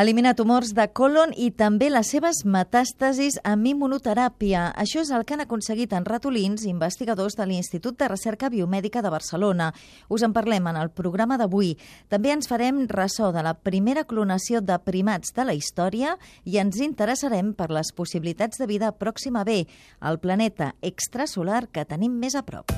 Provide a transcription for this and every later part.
Eliminar tumors de colon i també les seves metàstasis amb immunoteràpia. Això és el que han aconseguit en ratolins investigadors de l'Institut de Recerca Biomèdica de Barcelona. Us en parlem en el programa d'avui. També ens farem ressò de la primera clonació de primats de la història i ens interessarem per les possibilitats de vida pròxima B, el planeta extrasolar que tenim més a prop.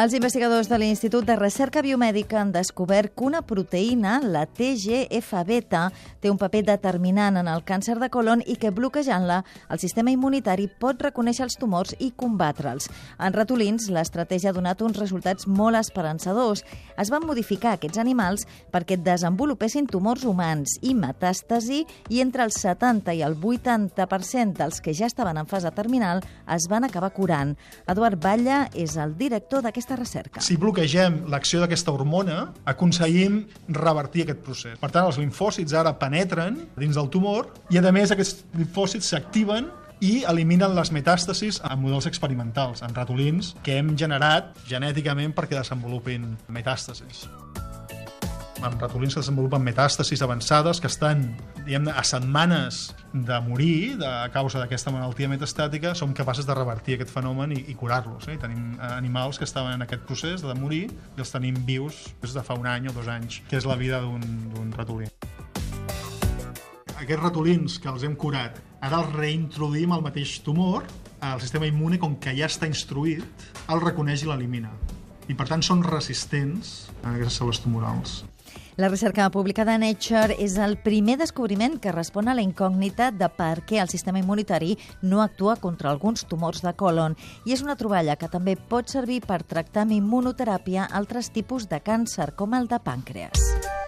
Els investigadors de l'Institut de Recerca Biomèdica han descobert que una proteïna, la TGF-beta, té un paper determinant en el càncer de colon i que bloquejant-la, el sistema immunitari pot reconèixer els tumors i combatre'ls. En ratolins, l'estratègia ha donat uns resultats molt esperançadors. Es van modificar aquests animals perquè desenvolupessin tumors humans i metàstasi i entre el 70 i el 80% dels que ja estaven en fase terminal es van acabar curant. Eduard Batlle és el director d'aquesta aquesta recerca. Si bloquegem l'acció d'aquesta hormona, aconseguim revertir aquest procés. Per tant, els linfòcits ara penetren dins del tumor i, a més, aquests linfòcits s'activen i eliminen les metàstasis en models experimentals, en ratolins, que hem generat genèticament perquè desenvolupin metàstasis amb ratolins que desenvolupen metàstasis avançades que estan diguem a setmanes de morir de, a causa d'aquesta malaltia metastàtica, som capaços de revertir aquest fenomen i, i curar-los. Eh? Tenim animals que estaven en aquest procés de morir i els tenim vius des de fa un any o dos anys, que és la vida d'un ratolí. Aquests ratolins que els hem curat, ara els reintroduïm al mateix tumor, el sistema immune, com que ja està instruït, el reconeix i l'elimina. I per tant són resistents a aquestes cel·les tumorals. La recerca publicada a Nature és el primer descobriment que respon a la incògnita de per què el sistema immunitari no actua contra alguns tumors de colon i és una troballa que també pot servir per tractar amb immunoteràpia altres tipus de càncer, com el de pàncreas.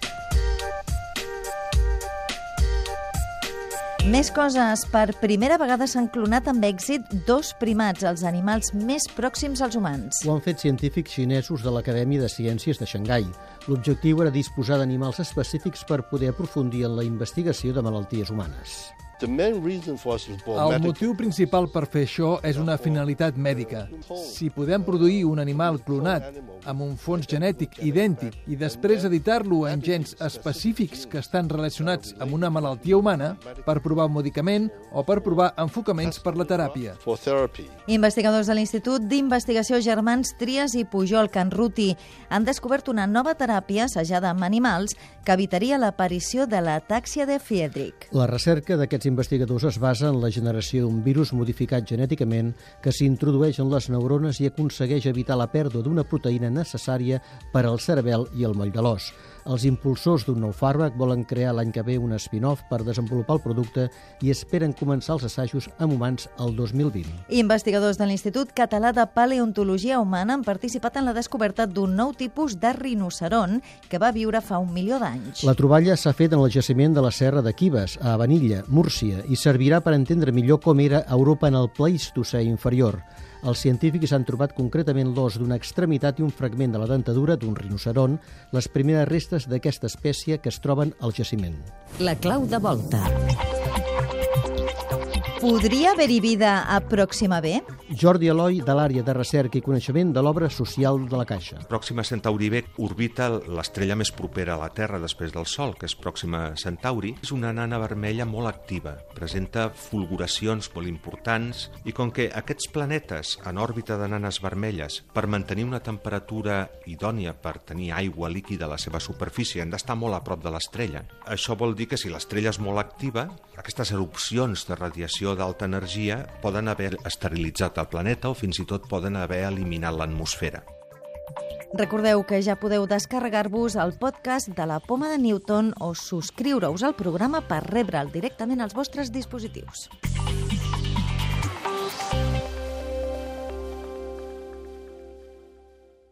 Més coses. Per primera vegada s'han clonat amb èxit dos primats, els animals més pròxims als humans. Ho han fet científics xinesos de l'Acadèmia de Ciències de Xangai. L'objectiu era disposar d'animals específics per poder aprofundir en la investigació de malalties humanes. El motiu principal per fer això és una finalitat mèdica. Si podem produir un animal clonat amb un fons genètic idèntic i després editar-lo en gens específics que estan relacionats amb una malaltia humana per provar un medicament o per provar enfocaments per la teràpia. Investigadors de l'Institut d'Investigació Germans Trias i Pujol Canruti han descobert una nova teràpia assajada amb animals que evitaria l'aparició de l'atàxia de Friedrich. La recerca d'aquests investigadors es basa en la generació d'un virus modificat genèticament que s'introdueix en les neurones i aconsegueix evitar la pèrdua d'una proteïna necessària per al cerebel i el moll de l'os. Els impulsors d'un nou fàrmac volen crear l'any que ve un spin-off per desenvolupar el producte i esperen començar els assajos amb humans el 2020. Investigadors de l'Institut Català de Paleontologia Humana han participat en la descoberta d'un nou tipus de rinoceron que va viure fa un milió d'anys. La troballa s'ha fet en el jaciment de la Serra de Quibes, a Vanilla, Múrcia, i servirà per entendre millor com era Europa en el Pleistocè inferior. Els científics han trobat concretament l'os d'una extremitat i un fragment de la dentadura d'un rinoceron, les primeres restes d'aquesta espècie que es troben al jaciment. La clau de volta. Podria haver-hi vida a Pròxima B? Jordi Eloi, de l'àrea de recerca i coneixement de l'obra social de la Caixa. Pròxima Centauri B orbita l'estrella més propera a la Terra després del Sol, que és Pròxima Centauri. És una nana vermella molt activa, presenta fulguracions molt importants i com que aquests planetes en òrbita de nanes vermelles per mantenir una temperatura idònia per tenir aigua líquida a la seva superfície han d'estar molt a prop de l'estrella. Això vol dir que si l'estrella és molt activa, aquestes erupcions de d'alta energia poden haver esterilitzat el planeta o fins i tot poden haver eliminat l'atmosfera. Recordeu que ja podeu descarregar-vos el podcast de la Poma de Newton o subscriure-us al programa per rebre'l directament als vostres dispositius.